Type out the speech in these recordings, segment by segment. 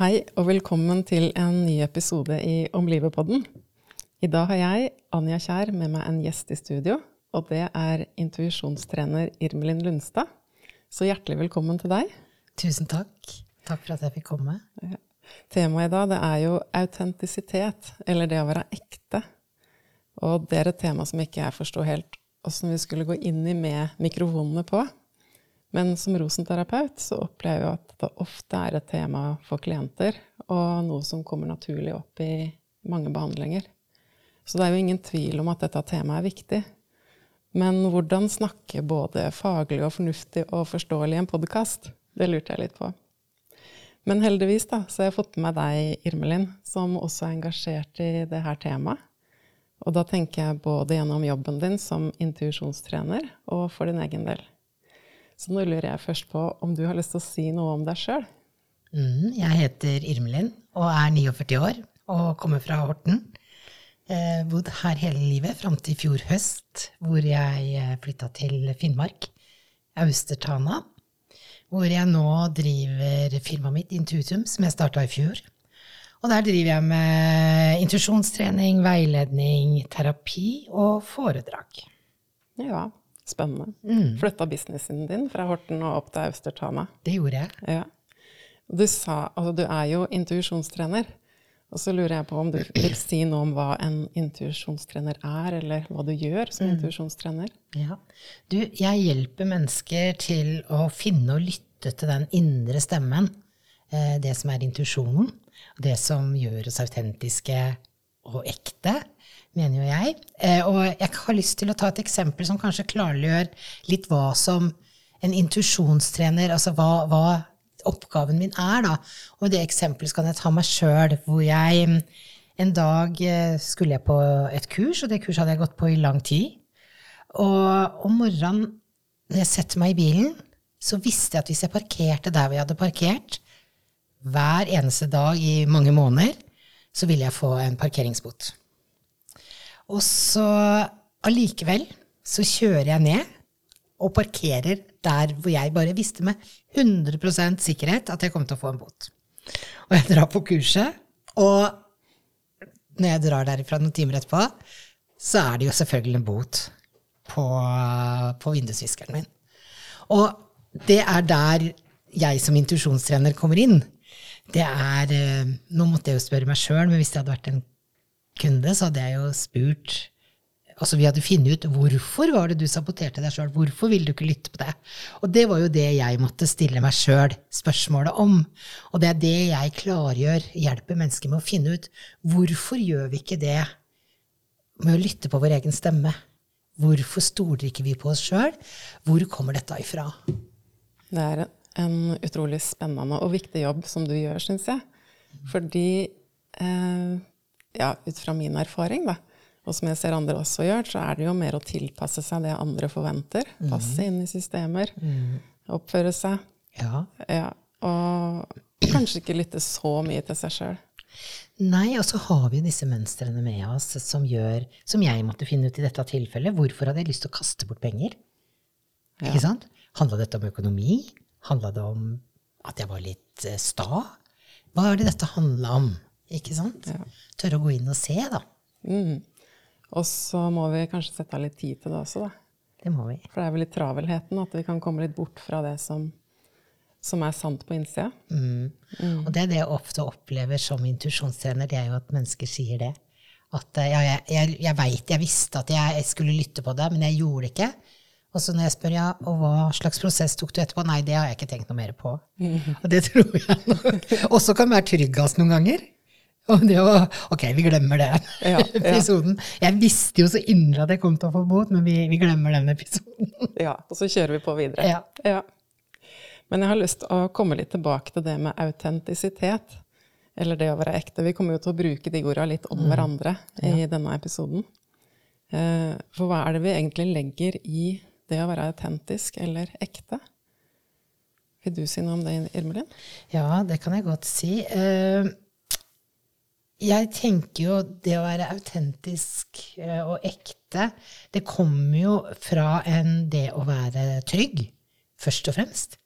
Hei og velkommen til en ny episode i Om livet-podden. I dag har jeg, Anja Kjær, med meg en gjest i studio. Og det er intuisjonstrener Irmelin Lundstad. Så hjertelig velkommen til deg. Tusen takk. Takk for at jeg fikk komme. Temaet i dag det er jo autentisitet, eller det å være ekte. Og det er et tema som ikke jeg forsto helt åssen vi skulle gå inn i med mikrofonene på. Men som rosenterapeut så opplever jeg at det ofte er et tema for klienter, og noe som kommer naturlig opp i mange behandlinger. Så det er jo ingen tvil om at dette temaet er viktig. Men hvordan snakke både faglig og fornuftig og forståelig i en podkast? Det lurte jeg litt på. Men heldigvis da, så har jeg fått med deg, Irmelin, som også er engasjert i det her temaet. Og da tenker jeg både gjennom jobben din som intuisjonstrener og for din egen del. Så nå lurer jeg først på om du har lyst til å si noe om deg sjøl? Mm, jeg heter Irmelin og er 49 år og kommer fra Horten. Eh, bodd her hele livet fram til i fjor høst, hvor jeg eh, flytta til Finnmark, Austertana. Hvor jeg nå driver firmaet mitt Intuitum, som jeg starta i fjor. Og der driver jeg med intuisjonstrening, veiledning, terapi og foredrag. Ja, Spennende. Mm. Flytta businessen din fra Horten og opp til Austertana. Det gjorde jeg. Ja. Du sa Altså, du er jo intuisjonstrener. Og så lurer jeg på om du vil si noe om hva en intuisjonstrener er, eller hva du gjør som mm. intuisjonstrener? Ja. Du, jeg hjelper mennesker til å finne og lytte til den indre stemmen. Eh, det som er intuisjonen. Det som gjør oss autentiske og ekte mener jo jeg. Eh, og jeg har lyst til å ta et eksempel som kanskje klargjør litt hva som en intuisjonstrener Altså hva, hva, oppgaven min er, da. Og i det eksempelet kan jeg ta meg sjøl, hvor jeg en dag eh, skulle jeg på et kurs, og det kurset hadde jeg gått på i lang tid. Og om morgenen når jeg setter meg i bilen, så visste jeg at hvis jeg parkerte der hvor jeg hadde parkert, hver eneste dag i mange måneder, så ville jeg få en parkeringsbot. Og så allikevel så kjører jeg ned og parkerer der hvor jeg bare visste med 100 sikkerhet at jeg kom til å få en bot. Og jeg drar på kurset, og når jeg drar derifra noen timer etterpå, så er det jo selvfølgelig en bot på, på vindusviskeren min. Og det er der jeg som intuisjonstrener kommer inn. Det er eh, Nå måtte jeg jo spørre meg sjøl, men hvis det hadde vært en kunde, så hadde jeg jo spurt Altså, vi hadde funnet ut hvorfor var det du saboterte deg sjøl. Hvorfor ville du ikke lytte på det? Og det var jo det jeg måtte stille meg sjøl spørsmålet om. Og det er det jeg klargjør, hjelper mennesker med å finne ut. Hvorfor gjør vi ikke det med å lytte på vår egen stemme? Hvorfor stoler ikke vi på oss sjøl? Hvor kommer dette ifra? Det er en utrolig spennende og viktig jobb som du gjør, syns jeg. Fordi eh, ja, ut fra min erfaring, da, og som jeg ser andre også gjør, så er det jo mer å tilpasse seg det andre forventer. Mhm. Passe inn i systemer. Mm. Oppføre seg. Ja. ja. Og kanskje ikke lytte så mye til seg sjøl. Nei, og så har vi disse mønstrene med oss som gjør Som jeg måtte finne ut i dette tilfellet. Hvorfor hadde jeg lyst til å kaste bort penger? Ja. Ikke sant? Handla dette om økonomi? Handla det om at jeg var litt eh, sta? Hva er det dette handla om? Ikke sant? Ja. Tørre å gå inn og se, da. Mm. Og så må vi kanskje sette av litt tid til det også, da. Det må vi. For det er vel i travelheten at vi kan komme litt bort fra det som, som er sant på innsida. Mm. Mm. Og det er det jeg ofte opplever som intuisjonstrener, det er jo at mennesker sier det. At ja, jeg, jeg, jeg veit, jeg visste at jeg skulle lytte på det, men jeg gjorde det ikke. Og så når jeg spør ja, og hva slags prosess tok du etterpå, nei, det har jeg ikke tenkt noe mer på. Mm. Og det tror jeg nok også kan være tryggest noen ganger. Og det var, ok, vi glemmer den ja, episoden. Ja. Jeg visste jo så inderlig at jeg kom til å få bot, men vi, vi, glemmer den episoden. ja, og så kjører vi på videre. Ja. ja. Men jeg har lyst til å komme litt tilbake til det med autentisitet. eller det å være ekte. Vi kommer jo til å bruke de orda litt om hverandre i denne episoden. Eh, for hva er det vi egentlig legger i det å være autentisk eller ekte? Vil du si noe om det, Irmelin? Ja, det kan jeg godt si. Eh, jeg tenker jo det å være autentisk eh, og ekte, det kommer jo fra en det å være trygg, først og fremst.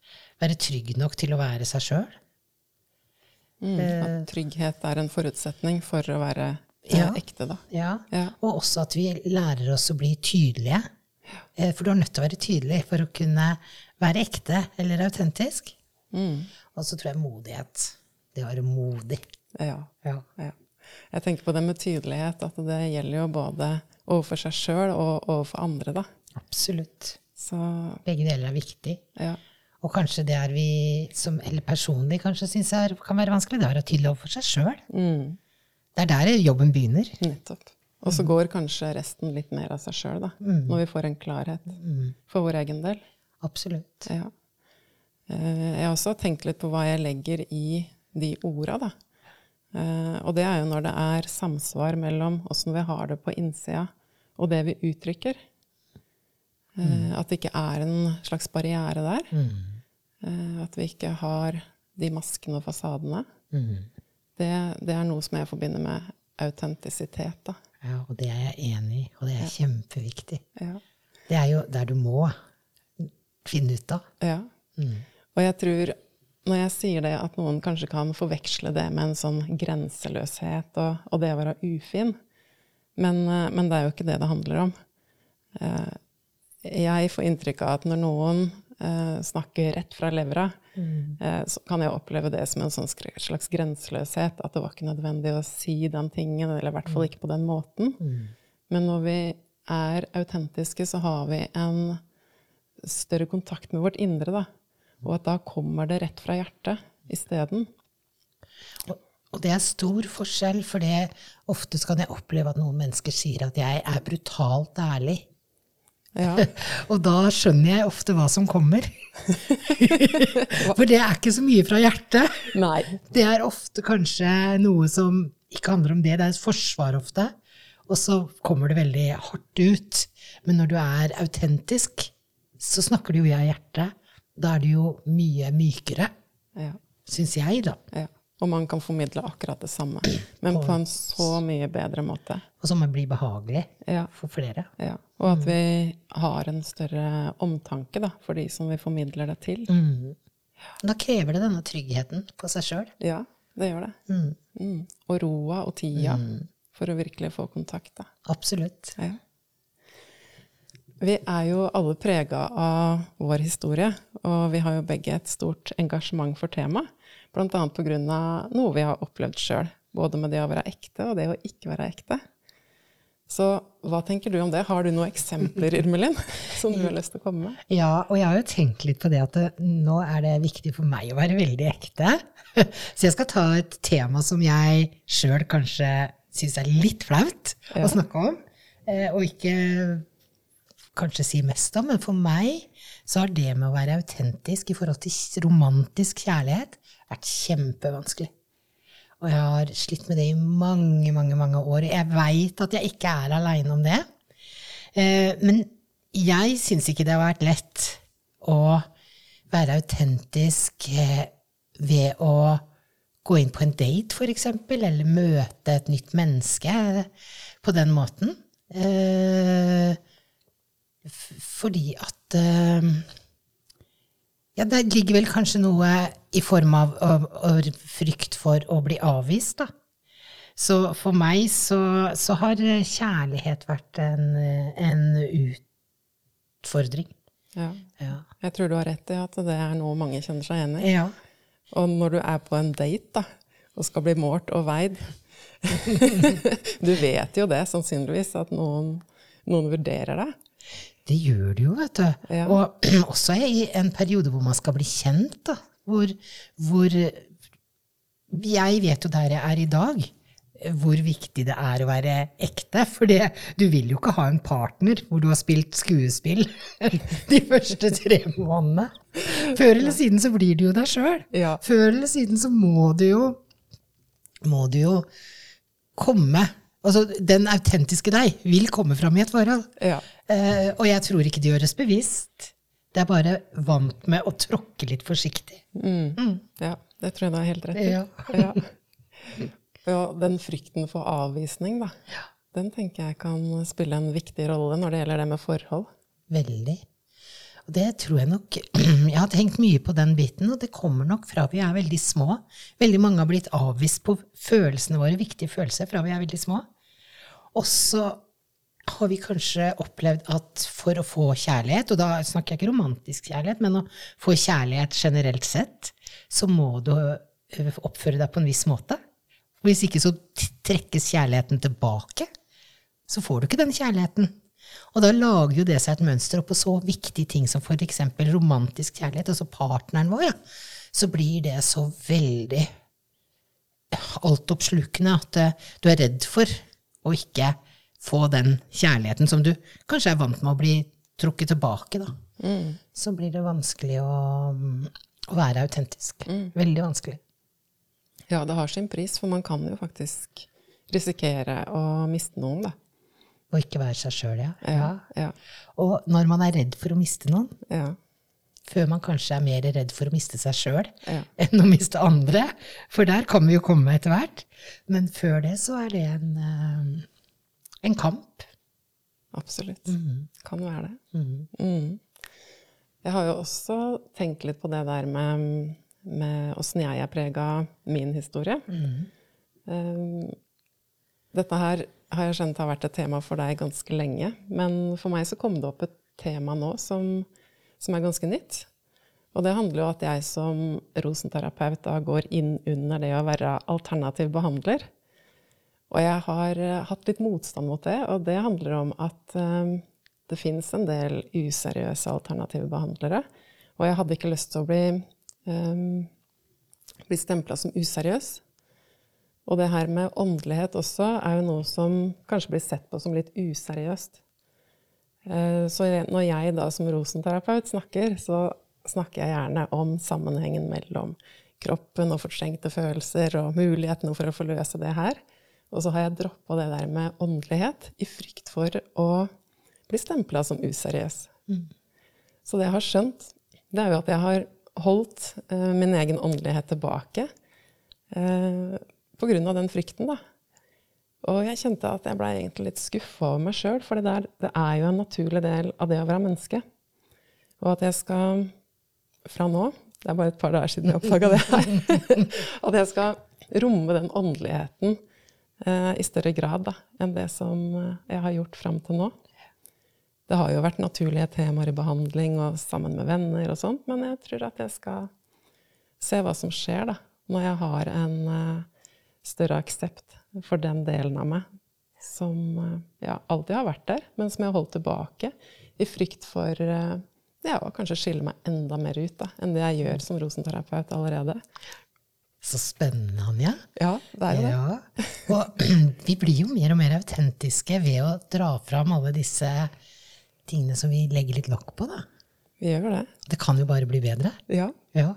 Være trygg nok til å være seg sjøl. Mm, at trygghet er en forutsetning for å være eh, Ja. ekte, da. Ja. Ja. Og også at vi lærer oss å bli tydelige. Eh, For du er nødt til å være tydelig for å kunne være ekte eller autentisk. Mm, Og så tror jeg modighet. Det å være modig. ja. Ja. Jeg tenker på det med tydelighet, at det gjelder jo både overfor seg sjøl og overfor andre, da. Absolutt. Så Begge deler er viktig. ja. Og kanskje det er vi som, eller personlig kanskje syns kan være vanskelig, det er å tydelig overfor seg sjøl. Mm, Det er der jobben begynner. nettopp. Og så går kanskje resten litt mer av seg sjøl, da. Når vi får en klarhet for vår egen del. Absolutt. Ja. Eh, Jeg har også tenkt litt på hva jeg legger i de orda, da. Eh, Og det er jo når det er samsvar mellom åssen vi har det på innsida, og det vi uttrykker. Eh, At det ikke er en slags barriere der. Eh, At vi ikke har de maskene og fasadene. Det, det er noe som jeg forbinder med autentisitet. Ja, og det er jeg enig i, og det er kjempeviktig. Ja. Det er jo der du må finne ut av. Ja. Og jeg tror, når jeg sier det, at noen kanskje kan forveksle det med en sånn grenseløshet og, og det å være ufin. Men, eh, men det er jo ikke det det handler om. Eh, Jeg får inntrykk av at når noen eh, snakker rett fra levra, mm. så kan jeg oppleve det som en sånn slags grenseløshet. At det var ikke nødvendig å si den tingen, eller i hvert fall ikke på den måten. Men når vi er autentiske, så har vi en større kontakt med vårt indre, da. Og at da kommer det rett fra hjertet isteden. Og, og det er stor forskjell, for det ofte kan jeg oppleve at noen mennesker sier at jeg er brutalt ærlig. Ja. Og da skjønner jeg ofte hva som kommer. For det er ikke så mye fra hjertet. Nei. Det er ofte kanskje noe som ikke handler om det, det er et forsvar ofte. Og så kommer det veldig hardt ut. Men når du er autentisk, så snakker du jo av hjertet. Da er det jo mye mykere, Ja. syns jeg, da. ja. Og man kan formidle akkurat det samme, men på en så mye bedre måte. Og som blir behagelig Ja. for flere. ja. Og at vi har en større omtanke da, for de som vi formidler det til. Da krever det denne tryggheten på seg sjøl. Ja, det gjør det. Mm. Og roa og tida for å virkelig få kontakt. Da. Absolutt. Ja. Vi er jo alle prega av vår historie, og vi har jo begge et stort engasjement for temaet. Bl.a. pga. noe vi har opplevd sjøl, både med det å være ekte og det å ikke være ekte. Så hva tenker du om det? Har du noen eksempler, Irmelin, som du har lyst til å komme med? Ja, og jeg har jo tenkt litt på det at det, nå er det viktig for meg å være veldig ekte. Så jeg skal ta et tema som jeg sjøl kanskje syns er litt flaut å snakke om, eh, og ikke kanskje si mest om, men for meg så har det med å være autentisk i forhold til romantisk kjærlighet vært kjempevanskelig. Og jeg har slitt med det i mange, mange mange år. Jeg veit at jeg ikke er aleine om det. Eh, Men jeg syns ikke det har vært lett å være autentisk eh, ved å gå inn på en date, eksempel, eller møte et nytt menneske på den måten. Eh, Fordi at eh, ja, det ligger vel kanskje noe i form av, av, av frykt for å bli avvist, da. Så for meg så, så har kjærlighet vært en, en utfordring. Ja. Ja. Jeg tror du har rett i at det er noe mange kjenner seg igjen i. ja. Og når du er på en date da, og skal bli målt og veid Du vet jo det, sannsynligvis, at noen, noen vurderer deg. Det gjør det jo, vet du. Ja. Og også i en periode hvor man skal bli kjent, da. Hvor, hvor Jeg vet jo der jeg er i dag, hvor viktig det er å være ekte. For det, du vil jo ikke ha en partner hvor du har spilt skuespill de første tre månedene. Før eller siden så blir du jo deg sjøl. Ja. Før eller siden så må du jo må du jo komme Altså, den autentiske deg vil komme fram i et forhold. Ja. Eh, og jeg tror ikke det gjøres bevisst. Det er bare vant med å tråkke litt forsiktig. ja, det tror jeg du har helt rett i. Ja. Ja. Ja, den frykten for avvisning, da, den tenker jeg kan spille en viktig rolle når det gjelder det med forhold. Veldig. Og det tror jeg nok Jeg har tenkt mye på den biten, og det kommer nok fra vi er veldig små. Veldig mange har blitt avvist på følelsene våre, viktige følelser, fra vi er veldig små. Og så har vi kanskje opplevd at for å få kjærlighet, og da snakker jeg ikke romantisk kjærlighet, men å få kjærlighet generelt sett, så må du oppføre deg på en viss måte. Hvis ikke så trekkes kjærligheten tilbake. Så får du ikke den kjærligheten. Og da lager jo det seg et mønster, og så viktige ting som eksempel romantisk kjærlighet, altså partneren vår, ja, så blir det så veldig altoppslukende at eh, du er redd for å ikke få den kjærligheten som du kanskje er vant med å bli trukket tilbake, da. Så blir det vanskelig å, å være autentisk. Veldig vanskelig. Ja, det har sin pris, for man kan jo faktisk risikere å miste noen, da. Å ikke være seg sjøl, ja. ja. Ja. Og når man er redd for å miste noen, ja. Før man kanskje er mer redd for å miste seg sjøl Ja. enn å miste andre, for der kan vi jo komme etter hvert. Men før det så er det en, eh, en kamp. Absolutt. Kan være det. Mm. Jeg har jo også tenkt litt på det der med, med åssen jeg er prega min historie. Um, dette her har jeg skjønt har vært et tema for deg ganske lenge, men for meg så kom det opp et tema nå som, som er ganske nytt. Og det handler jo at jeg som rosenterapeut da går inn under det å være alternativ behandler. Og jeg har eh, hatt litt motstand mot det, og det handler om at eh, det fins en del useriøse alternative behandlere. Og jeg hadde ikke lyst til å bli, um, bli stempla som useriøs. Og det her med åndelighet også er jo noe som kanskje blir sett på som litt useriøst. Eh, Så når jeg da som rosenterapeut snakker, så snakker jeg gjerne om sammenhengen mellom kroppen og fortrengte følelser og mulighetene for å forløse det her. Og så har jeg droppa det der med åndelighet i frykt for å bli stempla som useriøs. Så det jeg har skjønt, det er jo at jeg har holdt eh, min egen åndelighet tilbake eh, på grunn av den frykten, da. Og jeg kjente at jeg ble egentlig litt skuffa over meg sjøl, for det, der, det er jo en naturlig del av det å være menneske. Og at jeg skal, fra nå, det er bare et par dager siden jeg oppdaga det her, at jeg skal romme den åndeligheten eh, i større grad da, enn det som eh, jeg har gjort fram til nå. Det har jo vært naturlige temaer i behandling og sammen med venner og sånt, men jeg tror at jeg skal se hva som skjer da, når jeg har en eh, større aksept for den delen av meg som eh, ja, alltid har vært der, men som jeg har holdt tilbake i frykt for eh, ja, å kanskje skille meg enda mer ut da, enn det jeg gjør som rosenterapeut allerede. Så spennende, Anja. Ja, det er jo det. Og vi blir jo mer og mer autentiske ved å dra fram alle disse tingene som vi legger litt lokk på, da. Vi gjør det. Det kan jo bare bli bedre. Ja. Ja.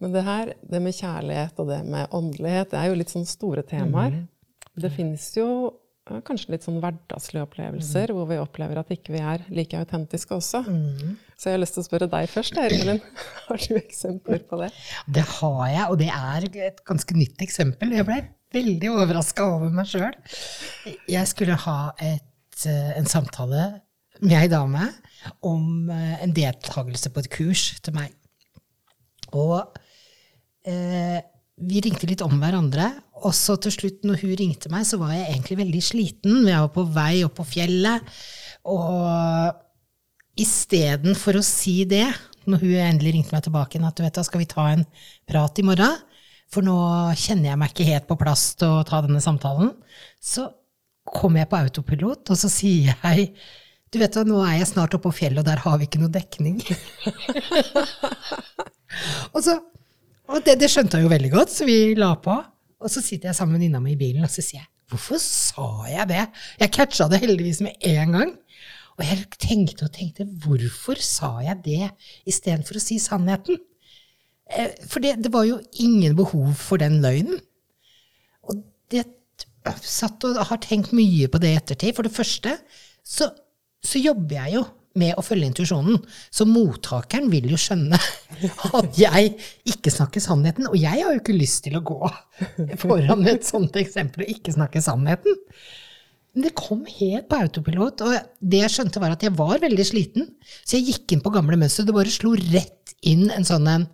Men det her, det med kjærlighet og det med åndelighet, det er jo litt sånn store temaer. Det finnes jo kanskje litt sånn hverdagslige opplevelser hvor vi opplever at ikke vi er like autentiske også. Så jeg har lyst til å spørre deg først, Elin. Har du eksempler på det? Det har jeg, og det er et ganske nytt eksempel. Jeg ble veldig overraska over meg sjøl. Jeg skulle ha et, eh, en samtale med ei dame om eh, en deltakelse på et kurs til meg. Og eh, vi ringte litt om hverandre, og så til slutt, når hun ringte meg, så var jeg egentlig veldig sliten. Jeg var på vei opp på fjellet, og istedenfor å si det, når hun endelig ringte meg tilbake, at du vet da, skal vi ta en prat i morgen, for nå kjenner jeg meg ikke helt på plass til å ta denne samtalen, så kommer jeg på autopilot, og så sier jeg du vet hva, nå er jeg snart oppe på fjellet, og der har vi ikke noe dekning. og så, og det, det skjønte hun jo veldig godt, så vi la på. Og så sitter jeg sammen med venninna mi i bilen, og så sier jeg hvorfor sa jeg det? Jeg catcha det heldigvis med en gang. Og jeg tenkte og tenkte hvorfor sa jeg det istedenfor å si sannheten? Eh, For det, det var jo ingen behov for den løgnen. Og det, satt og har tenkt mye på det i ettertid. For det første så, så jobber jeg jo med å følge intuisjonen. Så mottakeren vil jo skjønne at jeg ikke snakker sannheten. Og jeg har jo ikke lyst til å gå foran et sånt eksempel og ikke snakke sannheten. Men det kom helt på autopilot, og det jeg skjønte, var at jeg var veldig sliten. Så jeg gikk inn på gamle mønster. Det bare slo rett inn en sånn en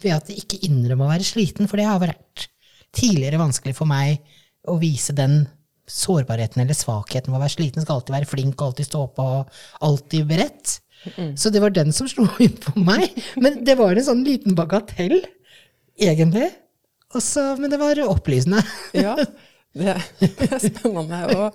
ved at jeg ikke innrømmer å være sliten, for det har vært tidligere vanskelig for meg å vise den sårbarheten eller svakheten ved å være sliten. Skal alltid være flink, alltid stå på, alltid beredt. Mm. Så det var den som slo inn på meg. Men det var en sånn liten bagatell, egentlig. Også, men det var opplysende. Ja, det, er spennende å,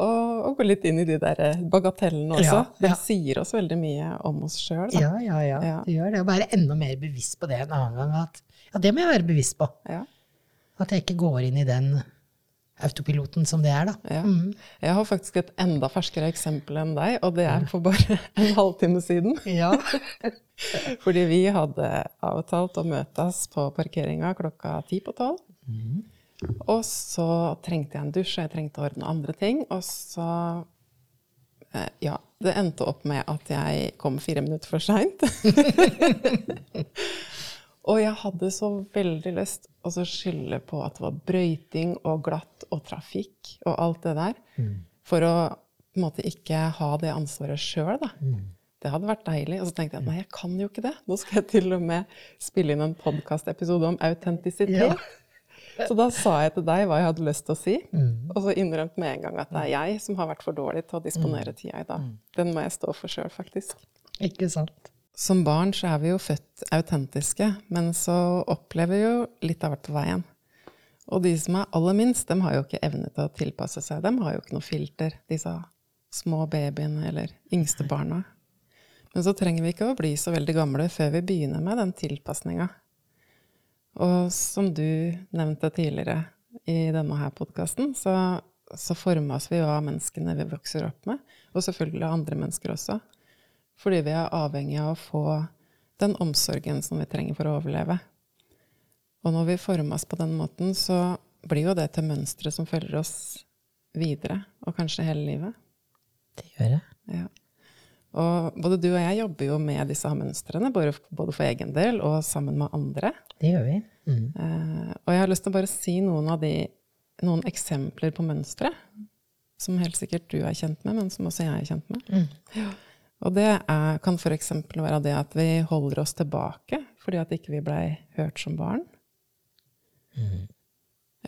å, å, gå litt inn i de der bagatellene også. Ja, ja. Det sier oss veldig mye om oss sjøl. Ja, ja, ja, ja. Det gjør det. Å være enda mer bevisst på det en annen gang. At, ja, det må jeg være bevisst på. Ja. At jeg ikke går inn i den autopiloten som det er, da. Ja. Mm. Jeg har faktisk et enda ferskere eksempel enn deg, og det er for bare en halvtime siden. Ja. Fordi vi hadde avtalt å møtes på parkeringa klokka ti på tolv. Mm. Og så trengte jeg en dusj, og jeg trengte å ordne andre ting. Og så eh, Ja, det endte opp med at jeg kom fire minutter for seint. Og jeg hadde så veldig lyst å skylde på at det var brøyting og glatt og trafikk og alt det der, mm. for å på en måte ikke ha det ansvaret sjøl, da. Mm. Det hadde vært deilig. Og så tenkte jeg nei, jeg kan jo ikke det. Nå skal jeg til og med spille inn en podkastepisode om autentisitet. Ja. Så da sa jeg til deg hva jeg hadde lyst til å si, mm. og så innrømte med en gang at det er jeg som har vært for dårlig til å disponere mm. tida i dag. Mm. Den må jeg stå for sjøl, faktisk. Ikke sant. Som barn så er vi jo født autentiske, men så opplever vi jo litt av hvert på veien. Og de som er aller minst, dem har jo ikke evne til å tilpasse seg. Dem har jo ikke noe filter, disse små babyene eller yngste barna. Men så trenger vi ikke å bli så veldig gamle før vi begynner med den tilpasninga. Og som du nevnte tidligere i denne her podkasten, så, så formes vi jo av menneskene vi vokser opp med, og selvfølgelig av andre mennesker også. Fordi vi er avhengig av å få den omsorgen som vi trenger for å overleve. Og når vi formes på den måten, så blir jo det til mønstre som følger oss videre, og kanskje hele livet. Det gjør det. Ja. Og både du og jeg jobber jo med disse mønstrene, både for egen del og sammen med andre. Det gjør vi. Mm. Uh, og jeg har lyst til å bare si noen av de, noen eksempler på mønstre, som helt sikkert du er kjent med, men som også jeg er kjent med. Mm. Ja. Og det er, kan f.eks. være det at vi holder oss tilbake fordi at ikke vi ikke blei hørt som barn. Mm.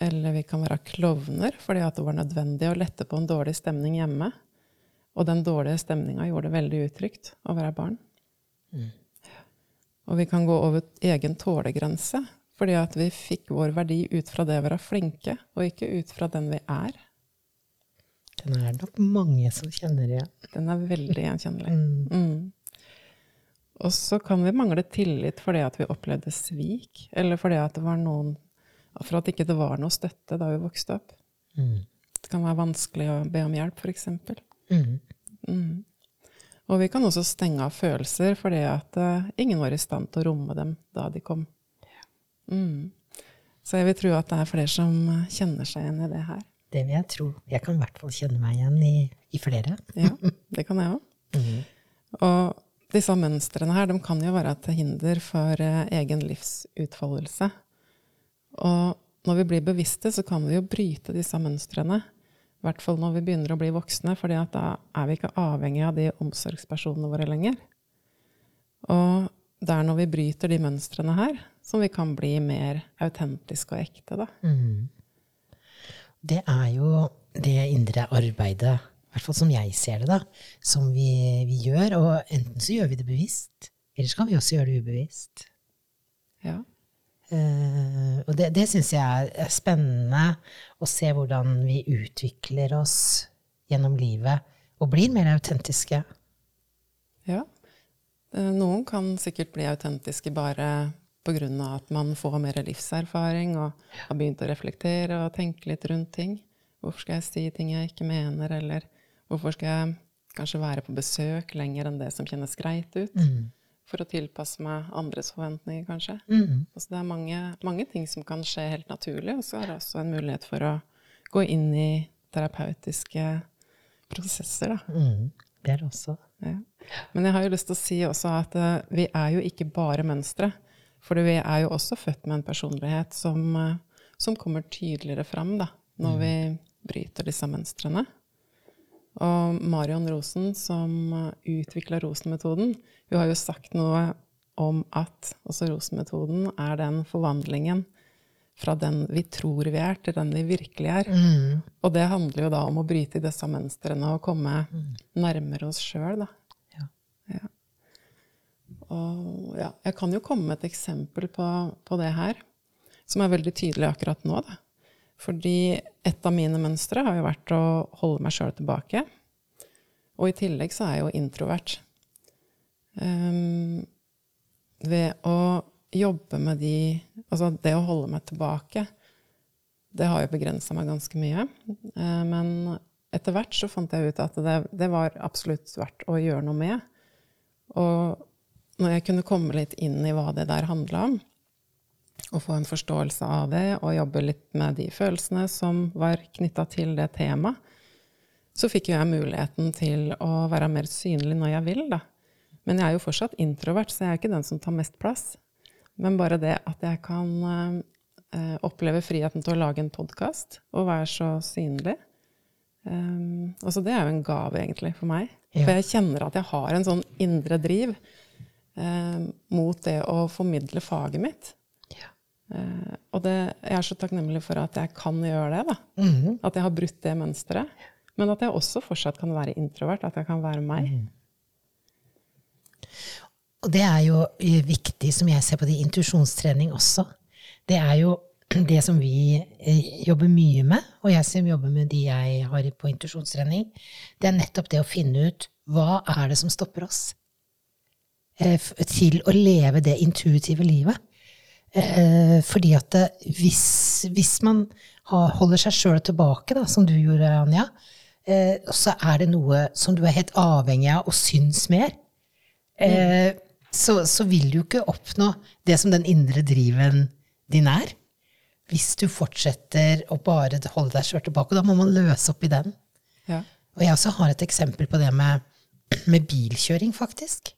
Eller vi kan være klovner fordi at det var nødvendig å lette på en dårlig stemning hjemme. Og den dårlige stemninga gjorde det veldig utrygt å være barn. Mm. Og vi kan gå over egen tålegrense fordi at vi fikk vår verdi ut fra det å være flinke, og ikke ut fra den vi er. Den er nok mange som kjenner igjen. Den er veldig gjenkjennelig. Mm. Mm. Og så kan vi mangle tillit fordi at vi opplevde svik, eller fordi at det var noen For at ikke det var noe støtte da vi vokste opp. Mm. Det kan være vanskelig å be om hjelp, f.eks. Mm. Mm. Og vi kan også stenge av følelser fordi at uh, ingen var i stand til å romme dem da de kom. Mm. Så jeg vil tro at det er flere som kjenner seg igjen i det her. Det vil jeg tro. Jeg kan i hvert fall kjenne meg igjen i, i flere. ja, det kan jeg òg. Mm. Og disse mønstrene her de kan jo være til hinder for eh, egen livsutfoldelse. Og når vi blir bevisste, så kan vi jo bryte disse mønstrene. I hvert fall når vi begynner å bli voksne, for da er vi ikke avhengig av de omsorgspersonene våre lenger. Og det er når vi bryter de mønstrene her, som vi kan bli mer autentiske og ekte. da. Mm det er jo det indre arbeidet, i hvert fall som jeg ser det, da, som vi, vi gjør. Og enten så gjør vi det bevisst, eller så kan vi også gjøre det ubevisst. Ja. Uh, og det, det syns jeg er spennende å se hvordan vi utvikler oss gjennom livet og blir mer autentiske. Ja. Eh, noen kan sikkert bli autentiske bare pga. at man får mer livserfaring og har begynt å reflektere og tenke litt rundt ting. Hvorfor skal jeg si ting jeg ikke mener, eller hvorfor skal jeg kanskje være på besøk lenger enn det som kjennes greit ut? Mm. for å tilpasse meg andres forventninger, kanskje. Mm. Altså det er mange, mange ting som kan skje helt naturlig, og så er det også en mulighet for å gå inn i terapeutiske prosesser, da. Mm. Det er det også. Ja. Men jeg har jo lyst til å si også at uh, vi er jo ikke bare mønstre. For vi er jo også født med en personlighet som, uh, som kommer tydeligere fram da, når vi bryter disse mønstrene. Og Marion Rosen, som uh, utvikla Rosen-metoden, hun har jo sagt noe om at også Rosen-metoden er den forvandlingen fra den vi tror vi er, til den vi virkelig er. Mm. Og det handler jo da om å bryte i disse mønstrene og komme nærmere oss sjøl, da. Og ja, jeg kan jo komme med et eksempel på, på det her, som er veldig tydelig akkurat nå, da. Fordi et av mine mønstre har jo vært å holde meg sjøl tilbake. Og i tillegg så er jeg jo introvert. Um, ved å jobbe med de Altså det å holde meg tilbake, det har jo begrensa meg ganske mye. Uh, men etter hvert så fant jeg ut at det, det var absolutt verdt å gjøre noe med. Og når jeg kunne komme litt inn i hva det der handla om, og få en forståelse av det, og jobbe litt med de følelsene som var knytta til det temaet, så fikk jo jeg muligheten til å være mer synlig når jeg vil, da. Men jeg er jo fortsatt introvert, så jeg er ikke den som tar mest plass. Men bare det at jeg kan eh, oppleve friheten til å lage en podkast og være så synlig um, altså Det er jo en gave, egentlig, for meg. Ja. For jeg kjenner at jeg har en sånn indre driv mot det å formidle faget mitt. Ja. Eh, og det, jeg er så takknemlig for at jeg kan gjøre det. da. Mhm. At jeg har brutt det mønsteret. Men at jeg også fortsatt kan være introvert. At jeg kan være meg. Og det er jo eh, viktig, som jeg ser på det, intuisjonstrening også. Det er jo det som vi eh, jobber mye med, og jeg som jobber med de jeg har på intuisjonstrening, det er nettopp det å finne ut hva er det som stopper oss eh, til å leve det intuitive livet. Eh, fordi at hvis, hvis man holder seg sjøl tilbake, da, som du gjorde, Anja, eh, så er det noe som du er helt avhengig av og syns mer. Eh, så, så vil du ikke oppnå det som den indre driven din er. Hvis du fortsetter å bare holde deg sjøl tilbake. Da må man løse opp i den. Ja. Og jeg også har et eksempel på det med, med bilkjøring, faktisk.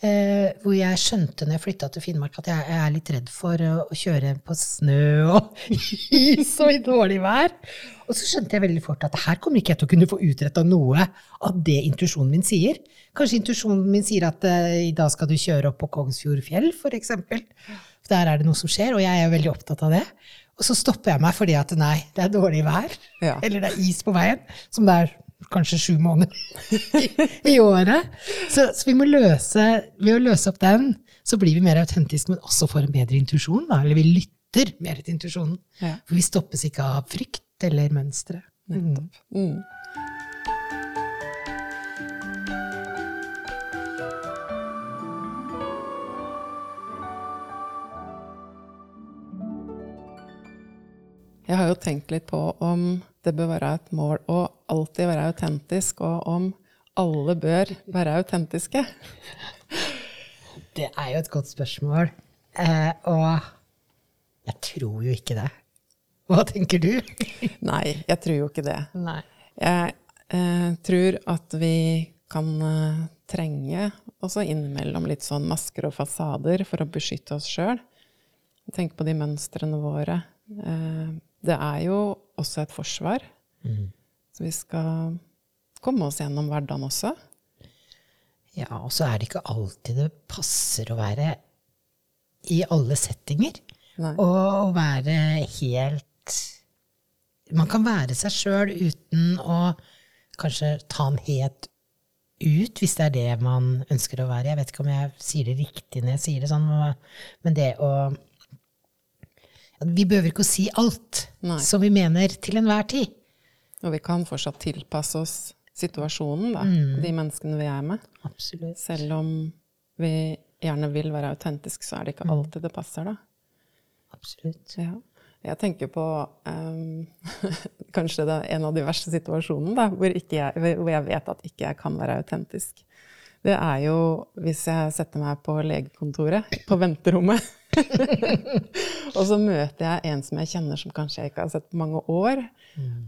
Eh, hvor jeg skjønte når jeg flytta til Finnmark, at jeg, jeg er litt redd for å, å kjøre på snø og is og i dårlig vær. Og så skjønte jeg veldig fort at her kommer ikke jeg til å kunne få utretta noe av det intuisjonen min sier. Kanskje intuisjonen min sier at eh, i dag skal du kjøre opp på Kongsfjordfjell, f.eks. Der er det noe som skjer, og jeg er veldig opptatt av det. Og så stopper jeg meg fordi at nei, det er dårlig vær. Ja. Eller det er is på veien, som det er kanskje sju måneder i, i året. Så, så vi må løse, ved å løse opp den, så blir vi mer autentiske, men også får en bedre intuisjon. Eller vi lytter mer til intuisjonen. Ja. For vi stoppes ikke av frykt eller mønstre. Mm. Mm. Jeg har jo tenkt litt på om det bør være et mål å alltid være autentisk, og om alle bør være autentiske. Det er jo et godt spørsmål. Eh, og jeg tror jo ikke det. Hva tenker du? Nei, jeg tror jo ikke det. Nei. Jeg eh, tror at vi kan eh, trenge også innimellom litt sånn masker og fasader for å beskytte oss sjøl. Tenk på de mønstrene våre. Eh, det er jo også et forsvar. Så vi skal komme oss gjennom hverdagen også. Ja, og så er det ikke alltid det passer å være i alle settinger. Nei. Og å være helt Man kan være seg sjøl uten å kanskje ta den helt ut, hvis det er det man ønsker å være. Jeg vet ikke om jeg sier det riktig når jeg sier det sånn, men det å Vi behøver ikke å si alt Nei. som vi mener til enhver tid. Og vi kan fortsatt tilpasse oss situasjonen, da. De menneskene vi er med. Absolutt. Selv om vi gjerne vil være autentiske, så er det ikke alltid det passer, da. Absolutt. Ja. Jeg tenker på um, kanskje det er en av de verste situasjonene da, hvor, jeg, hvor jeg vet at ikke jeg kan være autentisk. Det er jo hvis jeg setter meg på legekontoret, på venterommet, og så møter jeg en som jeg kjenner som kanskje jeg ikke har sett på mange år,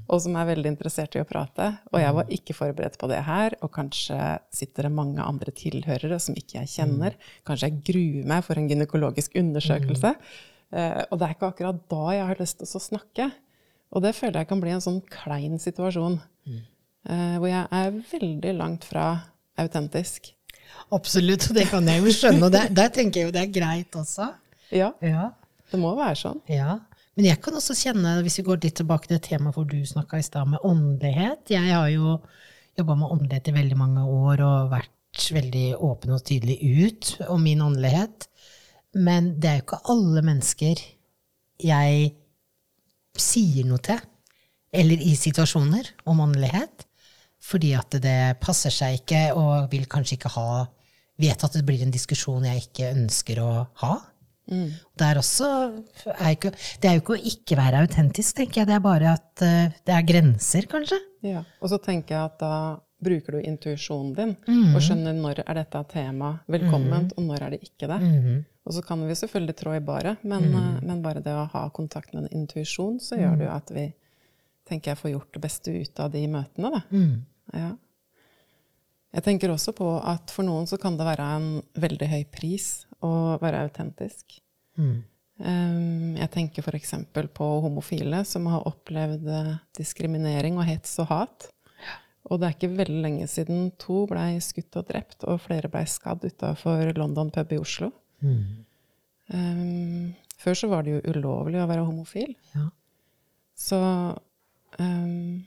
og som er veldig interessert i å prate. Og jeg var ikke forberedt på det her, og kanskje sitter det mange andre tilhørere som ikke jeg kjenner. Kanskje jeg gruer meg for en gynekologisk undersøkelse. Eh, og det er ikke akkurat da jeg har lyst til å snakke. Og det føler jeg kan bli en sånn klein situasjon. Eh, hvor jeg er veldig langt fra autentisk. Absolutt, og det kan jeg jo skjønne. Og der, der tenker jeg jo det er greit også. Ja, Ja. det må være sånn. Ja. Men jeg kan også kjenne, hvis vi går litt tilbake til temaet hvor du snakka i stad, med åndelighet Jeg har jo jobba med åndelighet i veldig mange år og vært veldig åpen og tydelig ut om min åndelighet. Men det er jo ikke alle mennesker jeg sier noe til, eller i situasjoner, om åndelighet. Fordi at det passer seg ikke, og vil kanskje ikke ha Vet at det blir en diskusjon jeg ikke ønsker å ha. Det er også er ikke, Det er jo ikke å ikke være autentisk, tenker jeg. Det er bare at eh, det er grenser, kanskje. Ja. Og så tenker jeg at da bruker du intuisjonen din og skjønner når er dette tema velkomment, og når er det ikke det. Og så kan vi selvfølgelig trå i baret, men, eh, men bare det å ha kontakt med en intuisjon, så gjør det jo at vi tenker jeg får gjort det beste ut av de møtene. Da. Ja. Jeg tenker også på at for noen så kan det være en veldig høy pris å være autentisk. Um, jeg tenker f.eks. på homofile som har opplevd eh, diskriminering og hets og hat. Og det er ikke veldig lenge siden to blei skutt og drept, og flere blei skadd utafor London pub i Oslo. Um, før så var det jo ulovlig å være homofil. Ja. Så um,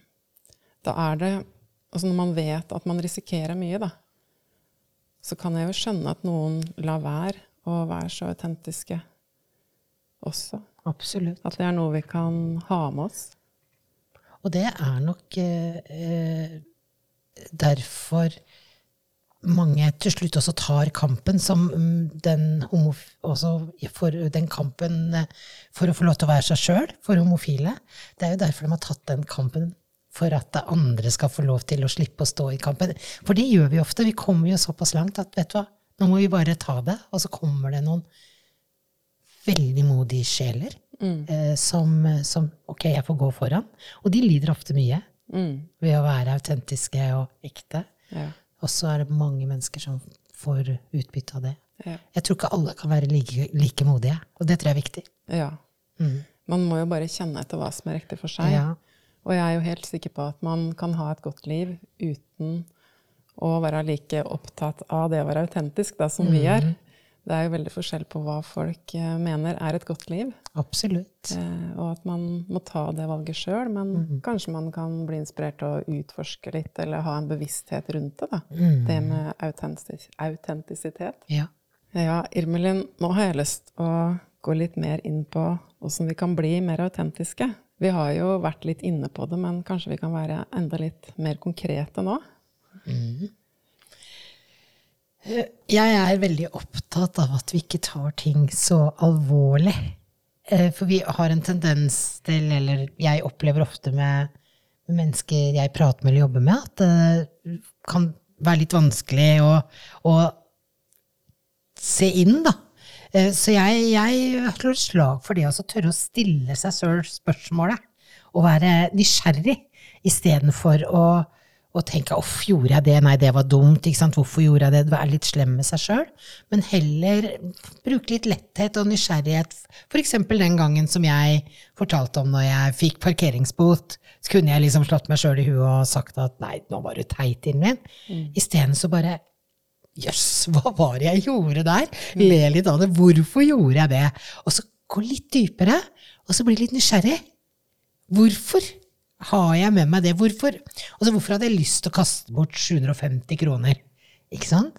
da er det Altså når man vet at man risikerer mye, da, så kan jeg jo skjønne at noen lar være å være så autentiske også. Absolutt. At det er noe vi kan ha med oss. Og det er nok eh, eh, derfor mange til slutt også tar kampen som mm, den for den kampen eh, for å få lov til å være seg sjøl, for homofile. Det er jo derfor de har tatt den kampen for at andre skal få lov til å slippe å stå i kampen. For det gjør vi ofte. Vi kommer jo såpass langt at vet du hva, nå må vi bare ta det. Og så kommer det noen veldig modige sjeler eh, som, som Ok, jeg får gå foran. Og de lider ofte mye Mm. ved å være autentiske og ekte. Ja. Og så er det mange mennesker som får utbytte av det. Ja. Jeg tror ikke alle kan være like, like modige, og det tror jeg er viktig. ja. Man må jo bare kjenne etter hva som er riktig for seg. Ja. Og jeg er jo helt sikker på at man kan ha et godt liv uten å være like opptatt av det å være autentisk da, som vi er. Det er jo veldig forskjell på hva folk eh, mener er et godt liv. Absolutt. Eh, og at man må ta det valget sjøl, men kanskje man kan bli inspirert til å utforske litt, eller ha en bevissthet rundt det. da. Det med autentis autentisitet. Ja. Ja, Irmelin, nå har jeg lyst å gå litt mer inn på åssen vi kan bli mer autentiske. Vi har jo vært litt inne på det, men kanskje vi kan være enda litt mer konkrete nå? Jeg er veldig opptatt av at vi ikke tar ting så alvorlig. Eh, For vi har en tendens til, eller jeg opplever ofte med mennesker jeg prater med eller jobber med, at det kan være litt vanskelig å, å se inn, da. Eh, Så jeg, jeg slår slag for det å tørre å stille seg sjøl spørsmålet, og være nysgjerrig, istedenfor å, å tenke 'uff, gjorde jeg det', nei, det var dumt, ikke sant, hvorfor gjorde jeg det, være litt slem med seg sjøl, men heller bruke litt letthet og nysgjerrighet. Eksempel den gangen som jeg fortalte om når jeg fikk parkeringsbot, så kunne jeg liksom slått meg sjøl i huet og sagt at 'nei, nå var du teit, Irmin'. Isteden så bare Jøss, hva var det jeg gjorde der? Le litt av det. Hvorfor gjorde jeg det? Og så gå litt dypere, og så bli litt nysgjerrig. Hvorfor har jeg med meg det? Hvorfor, altså, hvorfor hadde jeg lyst til å kaste bort 750 kroner? Ikke sant?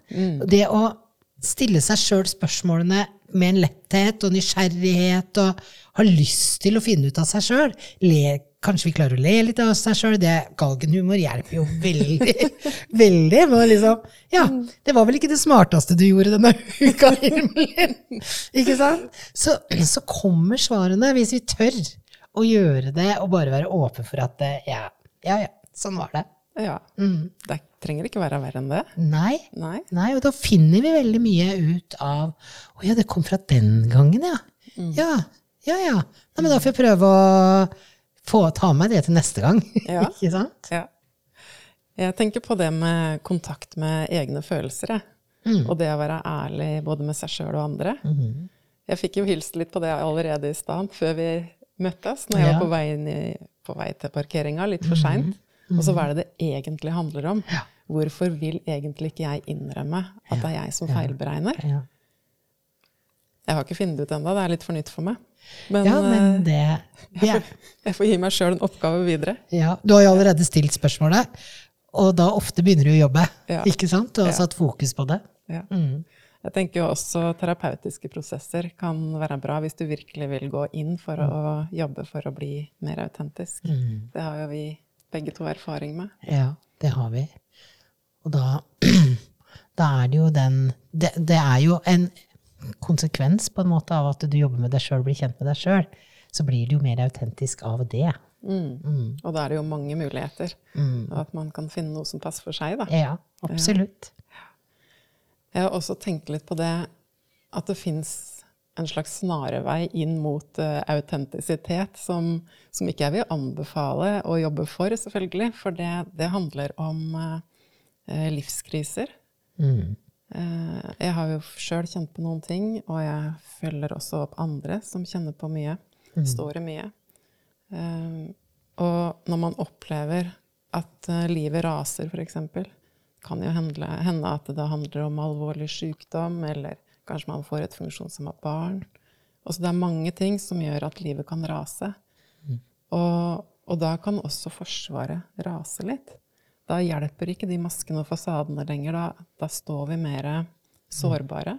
Det å stille seg sjøl spørsmålene med en letthet og nysgjerrighet og ha lyst til å finne ut av seg sjøl. Kanskje vi klarer å le litt av seg sjøl. Galgenhumor hjelper jo veldig. veldig men liksom Ja, det var vel ikke det smarteste du gjorde denne uka. Ikke sant? Så, så kommer svarene, hvis vi tør å gjøre det og bare være åpen for at ja, ja, ja, sånn var det. Ja. Mm. Det trenger ikke være verre enn det. Nei. Nei. Nei, og da finner vi veldig mye ut av Å ja, det kom fra den gangen, ja. Ja, ja, ja. Nei, men da får jeg prøve å få ta med det til neste gang. Ja. Ikke sant? Ja. Jeg tenker på det med kontakt med egne følelser, jeg. Og det å være ærlig både med seg sjøl og andre. Jeg fikk jo hilst litt på det allerede i stad, før vi møttes, når jeg Ja. var på vei, i, på vei til parkeringa, litt for seint. Og så hva er det det egentlig handler om? Hvorfor vil egentlig ikke jeg innrømme at det er jeg som feilberegner? Ja. Jeg har ikke funnet det ut ennå, det er litt for nytt for meg. Men, ja, men eh, det, det jeg får gi meg sjøl en oppgave videre. ja, Du har jo allerede stilt spørsmålet, og da ofte begynner du å jobbe. Ja. Ikke sant? Du har Ja. satt fokus på det. Ja. Mm. Jeg tenker jo også terapeutiske prosesser kan være bra hvis du virkelig vil gå inn for å jobbe for å bli mer autentisk. Mm. Det har jo vi begge to erfaring med. Ja, det har vi. Og da, da er det jo den det, det er jo en konsekvens på en måte av at du jobber med deg sjøl, blir kjent med deg sjøl. Så blir det jo mer autentisk av det. Mm. Og da er det jo mange muligheter. Mm. Og at man kan finne noe som passer for seg. Da. Ja, absolutt. Jeg har også tenkt litt på det at det fins en slags snarvei inn mot uh, autentisitet som, som ikke jeg vil anbefale å jobbe for, selvfølgelig. For det, det handler om uh, livskriser. Mm. Eh, jeg har jo sjøl kjent på noen ting, og jeg følger også opp andre som kjenner på mye. Står i mye. Eh, og når man opplever at eh, livet raser, f.eks., kan jo hende, hende at det handler om alvorlig sykdom, eller kanskje man får et funksjonshemma barn. Også det er mange ting som gjør at livet kan rase. Og, og da kan også Forsvaret rase litt. Da hjelper ikke de maskene og fasadene lenger. Da, da står vi mer sårbare.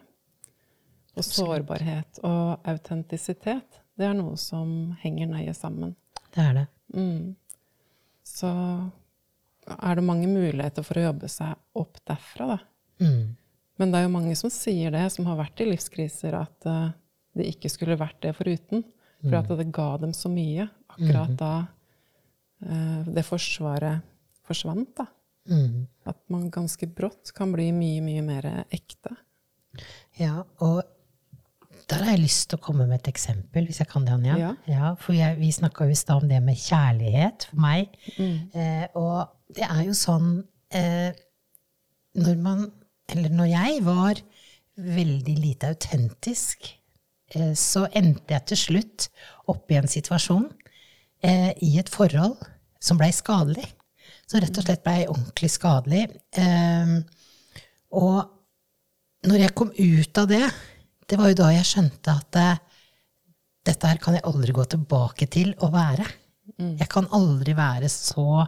Og sårbarhet og autentisitet, det er noe som henger nøye sammen. Det er det. Mm. Så er det mange muligheter for å jobbe seg opp derfra, da. Mm. Men det er jo mange som sier det, som har vært i livskriser, at uh, det ikke skulle vært det foruten. For at det ga dem så mye akkurat da uh, det forsvaret forsvant. da. Mm. At man ganske brått kan bli mye, mye mer ekte. Ja, og der har jeg lyst til å komme med et eksempel, hvis jeg kan det, Anja. Ja. for jeg, vi snakka jo i stad om det med kjærlighet for meg. Eh, og det er jo sånn eh, Når man, eller når jeg var veldig lite autentisk, eh, så endte jeg til slutt opp i en situasjon eh, i et forhold som blei skadelig. Som rett og slett blei ordentlig skadelig. Eh, og når jeg kom ut av det, det var jo da jeg skjønte at eh, dette her kan jeg aldri gå tilbake til å være. Jeg kan aldri være så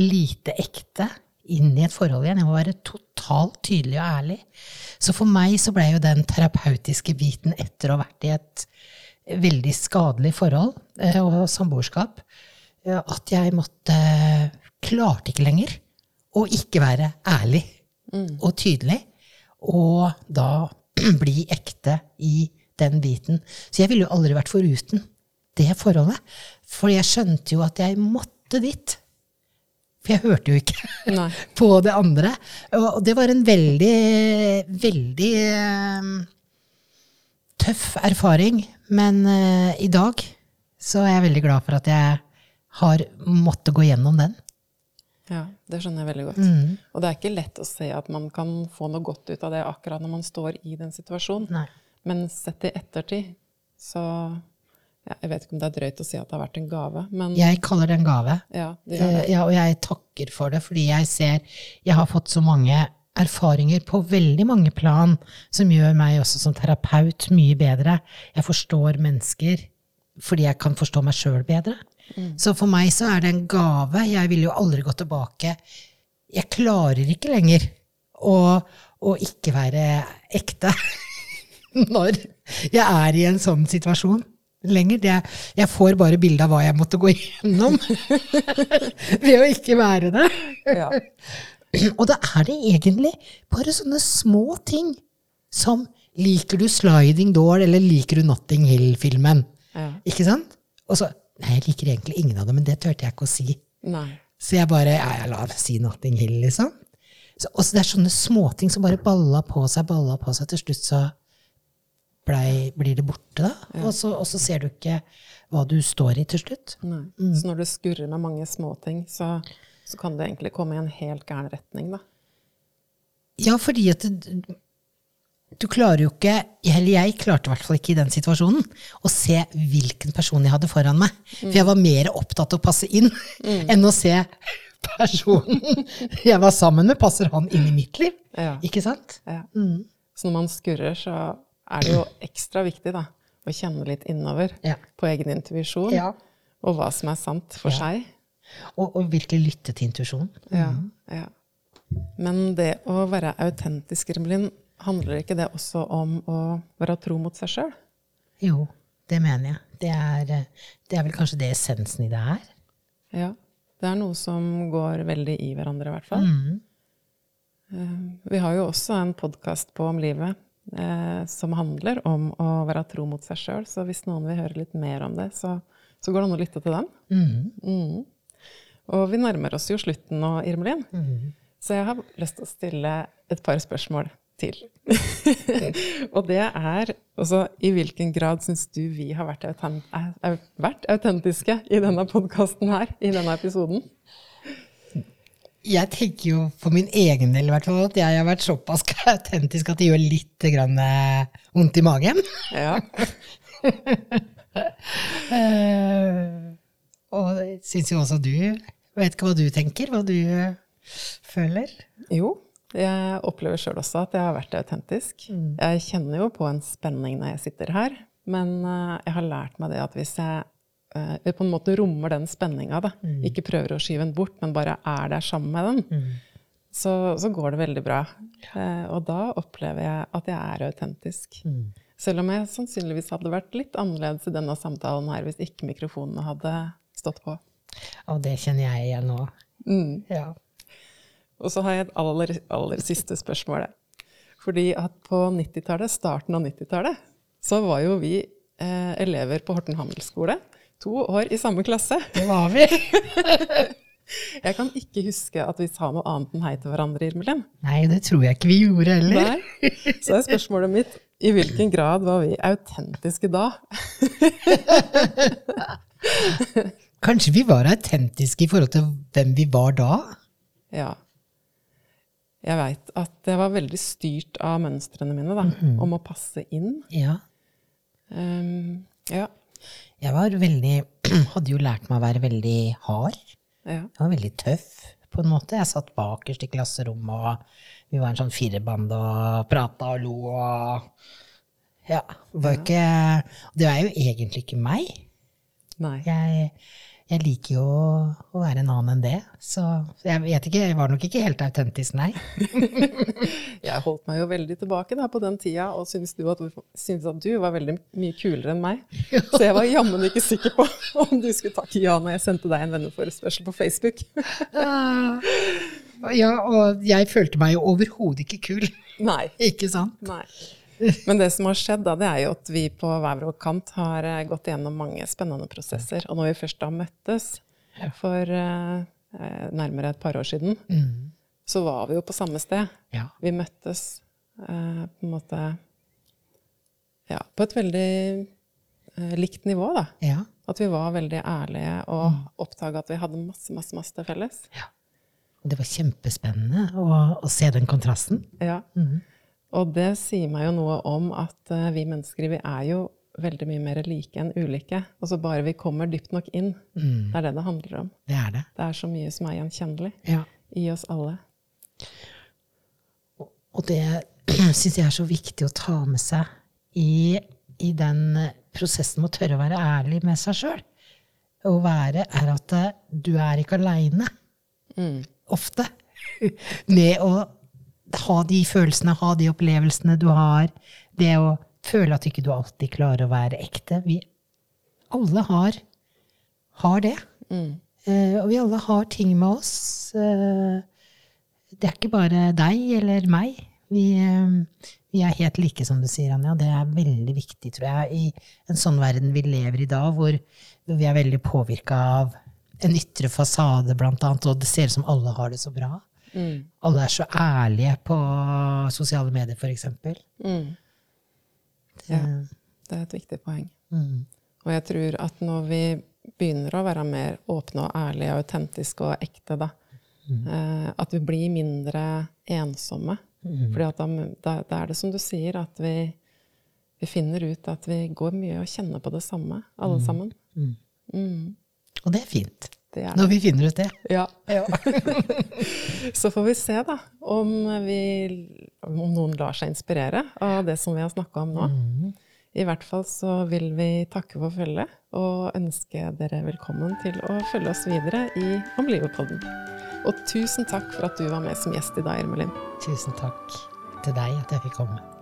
lite ekte inn i et forhold igjen. Jeg må være totalt tydelig og ærlig. Så for meg så ble jo den terapeutiske biten etter å ha vært i et veldig skadelig forhold eh, og samboerskap, eh, at jeg måtte Klarte ikke lenger å ikke være ærlig og tydelig. Og da bli ekte i den biten. Så jeg ville jo aldri vært foruten det forholdet. For jeg skjønte jo at jeg måtte dit. For jeg hørte jo ikke Nei. på det andre. Og det var en veldig, veldig eh, tøff erfaring. Men eh, i dag så er jeg veldig glad for at jeg har måttet gå gjennom den. Ja, det skjønner jeg veldig godt. Mm. Og det er ikke lett å se at man kan få noe godt ut av det akkurat når man står i den situasjonen. Nei. Men sett i ettertid, så ja, Jeg vet ikke om det er drøyt å si at det har vært en gave, men Jeg kaller det en gave. ja, det gjør det. Eh, Ja, og jeg takker for det, fordi jeg ser Jeg har fått så mange erfaringer på veldig mange plan som gjør meg også som terapeut mye bedre. Jeg forstår mennesker fordi jeg kan forstå meg sjøl bedre. Så for meg så er det en gave. Jeg vil jo aldri gå tilbake. Jeg klarer ikke lenger å, å ikke være ekte når jeg er i en sånn situasjon lenger. Det, jeg får bare bilde av hva jeg måtte gå igjennom ved å ikke være det. Ja. Og da er det egentlig bare sånne små ting som liker du Sliding Door eller liker du Notting Hill-filmen? Ja. Ikke sant? Og så Nei, jeg liker egentlig ingen av dem, men det turte jeg ikke å si. Nei. Så jeg bare ja, jeg lar si Notting Hill, liksom. Så, og så det er sånne småting som bare balla på seg, balla på seg. Til slutt så blei, blir det borte, da. Og, så, og så ser du ikke hva du står i til slutt. Nei. Så når du skurrer med mange småting, så, så kan det egentlig komme i en helt gæren retning, da. Ja, fordi at du, du klarer jo ikke, eller jeg klarte i hvert fall ikke i den situasjonen, å se hvilken person jeg hadde foran meg. For jeg var mer opptatt av å passe inn enn å se personen jeg var sammen med. Passer han inn i mitt liv? Ja. Ikke sant? Ja. Så når man skurrer, så er det jo ekstra viktig da, å kjenne litt innover Ja. på egen intuisjon, Ja. og hva som er sant for seg. Og, og virkelig lytte til intuisjonen. Ja, ja. Men det å være autentisk, Rimlin, handler ikke det også om å være tro mot seg sjøl? Jo, det mener jeg. Det er, eh, det er vel kanskje det essensen i det er. Ja. Det er noe som går veldig i hverandre, i hvert fall. Mm. Vi har jo også en podkast på Om livet eh, som handler om å være tro mot seg sjøl, så hvis noen vil høre litt mer om det, så, så går det an å lytte til den. Mhm. Og vi nærmer oss jo slutten nå, Irmelin, så jeg har lyst til å stille et par spørsmål til. og det er altså, i hvilken grad syns du vi har vært, autent au- vært autentiske i denne podkasten her, i denne episoden? Jeg tenker jo for min egen del i hvert fall at jeg har vært såpass autentisk at det gjør litt grann, eh, vondt i magen. Ja. uh, og syns jo også du Vet ikke hva du tenker, hva du eh, føler. Jo, jeg opplever sjøl også at jeg har vært autentisk. Jeg kjenner jo på en spenning når jeg sitter her, men eh, jeg har lært meg det at hvis jeg eh, på en måte rommer den spenninga, mm. ikke prøver å skyve den bort, men bare er der sammen med den, så, så går det veldig bra. Eh, og da opplever jeg at jeg er autentisk. Selv om jeg sannsynligvis hadde vært litt annerledes i denne samtalen her hvis ikke mikrofonene hadde stått på. Og det kjenner jeg igjen nå. Mm. Ja. Og så har jeg et aller, aller siste spørsmål. Fordi at på 90-tallet, starten av 90-tallet, så var jo vi eh, elever på Horten handelsskole. To år i samme klasse. Det var vi. Jeg kan ikke huske at vi sa noe annet enn hei til hverandre, Irmelin. Nei, det tror jeg ikke vi gjorde heller. Nei. Så er spørsmålet mitt i hvilken grad var vi autentiske da? Kanskje vi var autentiske i forhold til hvem vi var da? Ja. Jeg veit at jeg var veldig styrt av mønstrene mine, da. Om å passe inn. Ja. Um, ja. Jeg var veldig Hadde jo lært meg å være veldig hard. Ja. Jeg var veldig tøff, på en måte. Jeg satt bakerst i klasserommet, og vi var en sånn firerbande og prata og lo og Ja. Var ikke Det er jo egentlig ikke meg. Nei. Jeg, jeg liker jo å være en annen enn det. Så jeg vet ikke, jeg var nok ikke helt autentisk, nei. Jeg holdt meg jo veldig tilbake da på den tida, og syntes, du at, syntes at du var veldig mye kulere enn meg. Så jeg var jammen ikke sikker på om du skulle takke ja når jeg sendte deg en venneforespørsel på Facebook. Ja, og jeg følte meg jo overhodet ikke kul. Nei. Ikke sant? Nei. Men det som har skjedd, da, det er jo at vi på hver vår kant har eh, gått igjennom mange spennende prosesser. Og når vi først da møttes for eh, nærmere et par år siden, så var vi jo på samme sted. Ja. Vi møttes uh, på en måte ja, på et veldig uh, likt nivå, da. Ja. At vi var veldig ærlige og mm. oppdaga at vi hadde masse, masse, masse til felles. Ja. det var kjempespennende å, å se den kontrasten. Ja. Og det sier meg jo noe om at eh, vi mennesker vi er jo veldig mye mer like enn ulike. Og så bare vi kommer dypt nok inn. Det er det det handler om. Det er det. Det er så mye som er gjenkjennelig Ja. i oss alle. Og det syns jeg er så viktig å ta med seg i, i den prosessen med å tørre å være ærlig med seg sjøl. Å være er at eh, du er ikke aleine. Ofte. Med å ha de følelsene, ha de opplevelsene du har. Det å føle at ikke du alltid klarer å være ekte. Vi alle har, har det. Eh, og vi alle har ting med oss. Eh, det er ikke bare deg eller meg. Vi, eh, vi er helt like, som du sier, Anja. Det er veldig viktig, tror jeg, i en sånn verden vi lever i hvor, hvor vi er veldig påvirka av en ytre fasade, blant annet, og det ser ut som alle har det så bra. Mm. Alle er så ærlige på sosiale medier, f.eks. Mm. Ja, det er et viktig poeng. Mm. Og jeg tror at når vi begynner å være mer åpne og ærlige og autentiske og ekte, da, eh, at vi blir mindre ensomme. Mm. For da, da, da er det som du sier, at vi, vi finner ut at vi går mye og kjenner på det samme, alle sammen. Mm. Og det er fint. Det gjerne. Når vi finner ut det. Ja. Så får vi se da, om, vi, om noen lar seg inspirere av det som vi har snakka om nå. I hvert fall så vil vi takke for følget og ønske dere velkommen til å følge oss videre i Om livet-podden. Og tusen takk for at du var med som gjest i dag, Irmelin. Tusen takk til deg at jeg fikk komme.